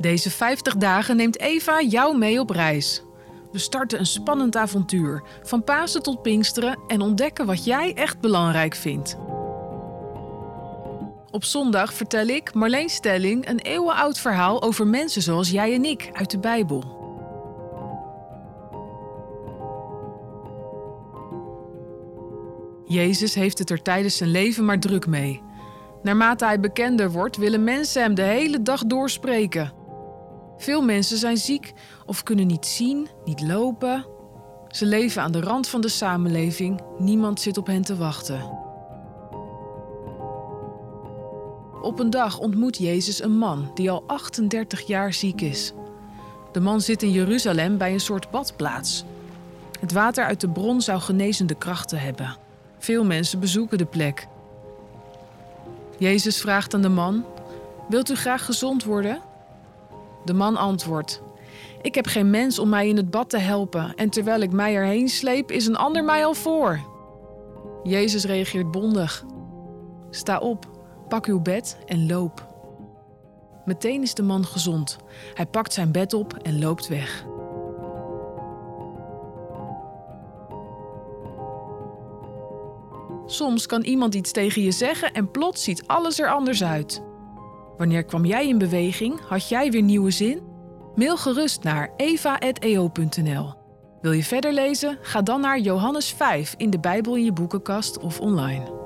Deze 50 dagen neemt Eva jou mee op reis. We starten een spannend avontuur, van Pasen tot Pinksteren en ontdekken wat jij echt belangrijk vindt. Op zondag vertel ik, Marleen Stelling, een eeuwenoud verhaal over mensen zoals jij en ik uit de Bijbel. Jezus heeft het er tijdens zijn leven maar druk mee. Naarmate hij bekender wordt, willen mensen hem de hele dag doorspreken. Veel mensen zijn ziek of kunnen niet zien, niet lopen. Ze leven aan de rand van de samenleving. Niemand zit op hen te wachten. Op een dag ontmoet Jezus een man die al 38 jaar ziek is. De man zit in Jeruzalem bij een soort badplaats. Het water uit de bron zou genezende krachten hebben. Veel mensen bezoeken de plek. Jezus vraagt aan de man: Wilt u graag gezond worden? De man antwoordt: Ik heb geen mens om mij in het bad te helpen, en terwijl ik mij erheen sleep, is een ander mij al voor. Jezus reageert bondig: Sta op, pak uw bed en loop. Meteen is de man gezond. Hij pakt zijn bed op en loopt weg. Soms kan iemand iets tegen je zeggen en plots ziet alles er anders uit. Wanneer kwam jij in beweging? Had jij weer nieuwe zin? Mail gerust naar eva.eo.nl. Wil je verder lezen? Ga dan naar Johannes 5 in de Bijbel in je boekenkast of online.